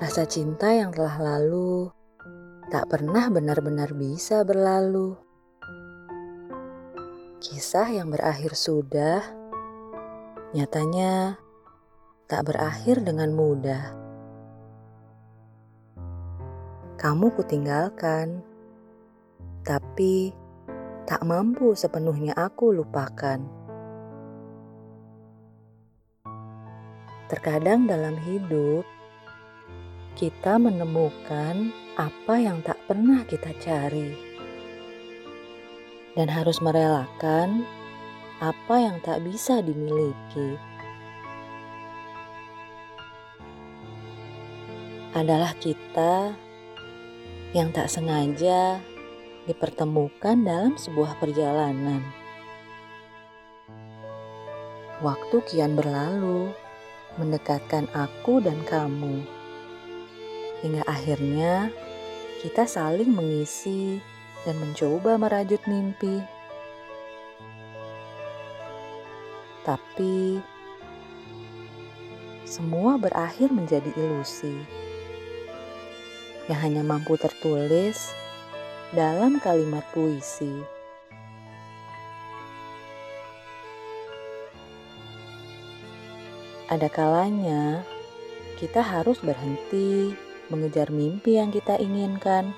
Rasa cinta yang telah lalu tak pernah benar-benar bisa berlalu. Kisah yang berakhir sudah, nyatanya tak berakhir dengan mudah. Kamu kutinggalkan, tapi tak mampu sepenuhnya aku lupakan. Terkadang dalam hidup, kita menemukan apa yang tak pernah kita cari, dan harus merelakan apa yang tak bisa dimiliki. Adalah kita yang tak sengaja dipertemukan dalam sebuah perjalanan. Waktu kian berlalu, mendekatkan aku dan kamu hingga akhirnya kita saling mengisi dan mencoba merajut mimpi. Tapi semua berakhir menjadi ilusi yang hanya mampu tertulis dalam kalimat puisi. Ada kalanya kita harus berhenti mengejar mimpi yang kita inginkan.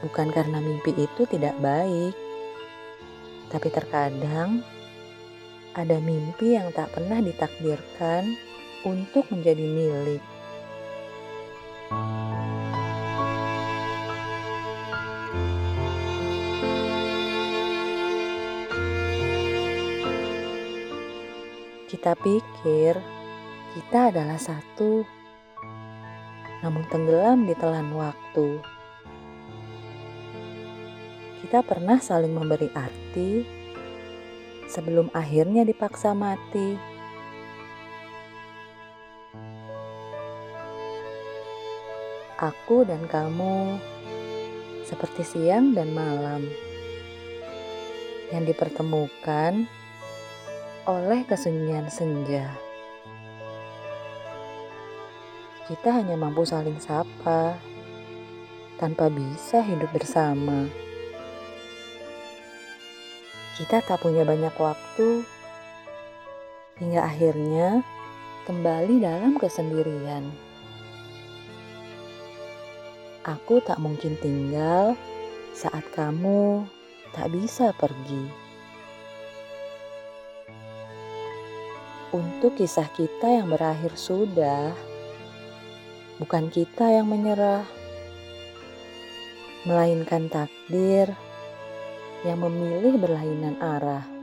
Bukan karena mimpi itu tidak baik, tapi terkadang ada mimpi yang tak pernah ditakdirkan untuk menjadi milik. Kita pikir kita adalah satu namun tenggelam di telan waktu. Kita pernah saling memberi arti sebelum akhirnya dipaksa mati. Aku dan kamu seperti siang dan malam yang dipertemukan oleh kesunyian senja kita hanya mampu saling sapa tanpa bisa hidup bersama. Kita tak punya banyak waktu hingga akhirnya kembali dalam kesendirian. Aku tak mungkin tinggal saat kamu tak bisa pergi. Untuk kisah kita yang berakhir sudah, bukan kita yang menyerah, melainkan takdir yang memilih berlainan arah.